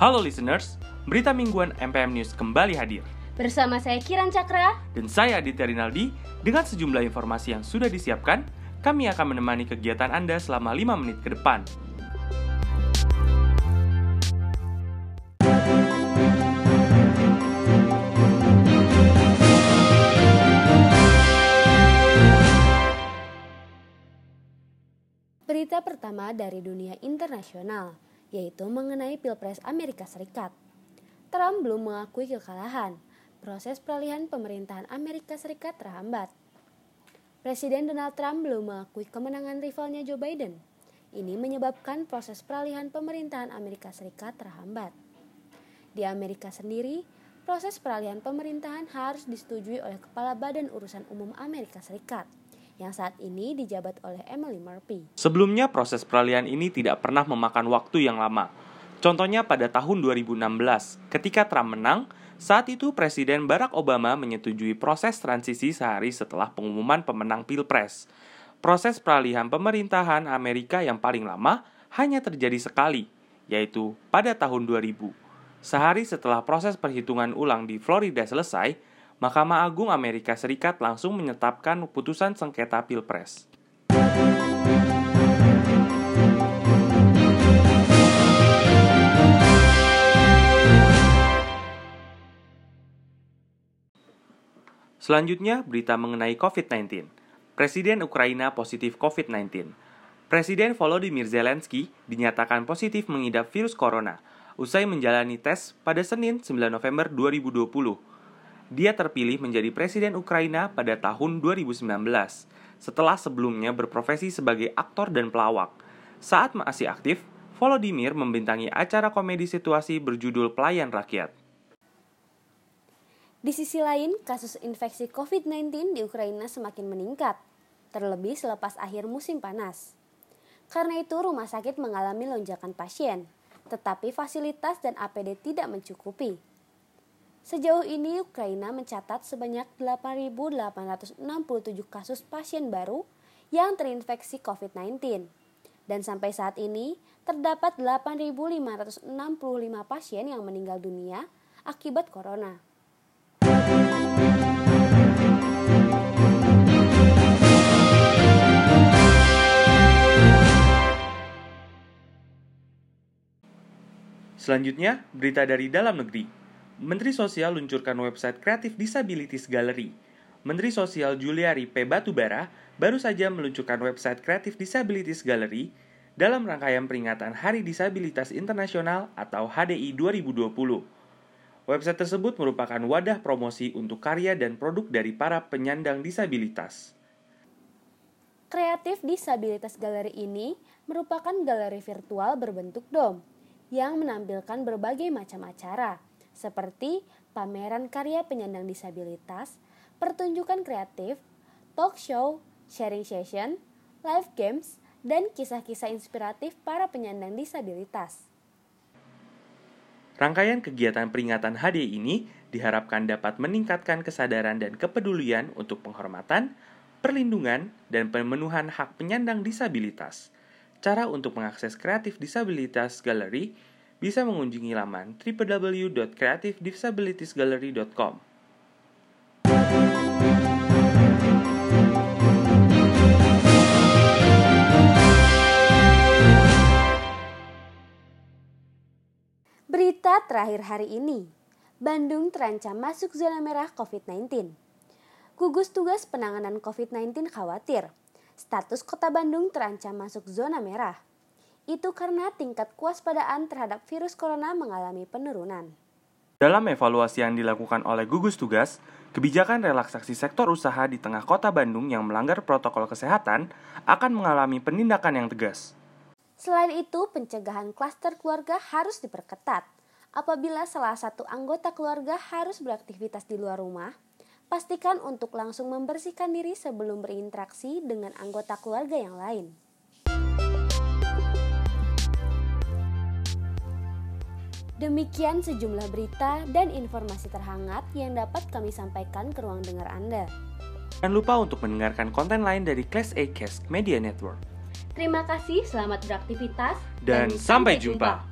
Halo listeners, berita mingguan MPM News kembali hadir. Bersama saya Kiran Cakra Dan saya Aditya Rinaldi, dengan sejumlah informasi yang sudah disiapkan, kami akan menemani kegiatan Anda selama 5 menit ke depan. Berita pertama dari dunia internasional, yaitu mengenai Pilpres Amerika Serikat. Trump belum mengakui kekalahan. Proses peralihan pemerintahan Amerika Serikat terhambat. Presiden Donald Trump belum mengakui kemenangan rivalnya Joe Biden. Ini menyebabkan proses peralihan pemerintahan Amerika Serikat terhambat. Di Amerika sendiri, proses peralihan pemerintahan harus disetujui oleh Kepala Badan Urusan Umum Amerika Serikat yang saat ini dijabat oleh Emily Murphy. Sebelumnya, proses peralihan ini tidak pernah memakan waktu yang lama. Contohnya pada tahun 2016, ketika Trump menang, saat itu Presiden Barack Obama menyetujui proses transisi sehari setelah pengumuman pemenang Pilpres. Proses peralihan pemerintahan Amerika yang paling lama hanya terjadi sekali, yaitu pada tahun 2000. Sehari setelah proses perhitungan ulang di Florida selesai, Mahkamah Agung Amerika Serikat langsung menetapkan putusan sengketa Pilpres. Selanjutnya, berita mengenai COVID-19. Presiden Ukraina positif COVID-19. Presiden Volodymyr Zelensky dinyatakan positif mengidap virus corona usai menjalani tes pada Senin 9 November 2020. Dia terpilih menjadi presiden Ukraina pada tahun 2019, setelah sebelumnya berprofesi sebagai aktor dan pelawak. Saat masih aktif, Volodymyr membintangi acara komedi situasi berjudul Pelayan Rakyat. Di sisi lain, kasus infeksi COVID-19 di Ukraina semakin meningkat, terlebih selepas akhir musim panas. Karena itu, rumah sakit mengalami lonjakan pasien, tetapi fasilitas dan APD tidak mencukupi. Sejauh ini, Ukraina mencatat sebanyak 8.867 kasus pasien baru yang terinfeksi COVID-19. Dan sampai saat ini, terdapat 8.565 pasien yang meninggal dunia akibat corona. Selanjutnya, berita dari dalam negeri. Menteri Sosial luncurkan website Creative Disabilities Gallery. Menteri Sosial Juliari P. Batubara baru saja meluncurkan website Creative Disabilities Gallery dalam rangkaian peringatan Hari Disabilitas Internasional atau HDI 2020. Website tersebut merupakan wadah promosi untuk karya dan produk dari para penyandang disabilitas. Kreatif Disabilitas Gallery ini merupakan galeri virtual berbentuk dom yang menampilkan berbagai macam acara seperti pameran karya penyandang disabilitas, pertunjukan kreatif, talk show, sharing session, live games, dan kisah-kisah inspiratif para penyandang disabilitas. Rangkaian kegiatan peringatan HDI ini diharapkan dapat meningkatkan kesadaran dan kepedulian untuk penghormatan, perlindungan, dan pemenuhan hak penyandang disabilitas. Cara untuk mengakses kreatif disabilitas gallery bisa mengunjungi laman www.creativedisabilitiesgallery.com. Berita terakhir hari ini, Bandung terancam masuk zona merah COVID-19. Gugus Tugas Penanganan COVID-19 khawatir status kota Bandung terancam masuk zona merah. Itu karena tingkat kewaspadaan terhadap virus corona mengalami penurunan. Dalam evaluasi yang dilakukan oleh gugus tugas, kebijakan relaksasi sektor usaha di tengah kota Bandung yang melanggar protokol kesehatan akan mengalami penindakan yang tegas. Selain itu, pencegahan klaster keluarga harus diperketat. Apabila salah satu anggota keluarga harus beraktivitas di luar rumah, pastikan untuk langsung membersihkan diri sebelum berinteraksi dengan anggota keluarga yang lain. Demikian sejumlah berita dan informasi terhangat yang dapat kami sampaikan ke ruang dengar Anda. Jangan lupa untuk mendengarkan konten lain dari Class A Cast Media Network. Terima kasih, selamat beraktivitas, Dan sampai jumpa.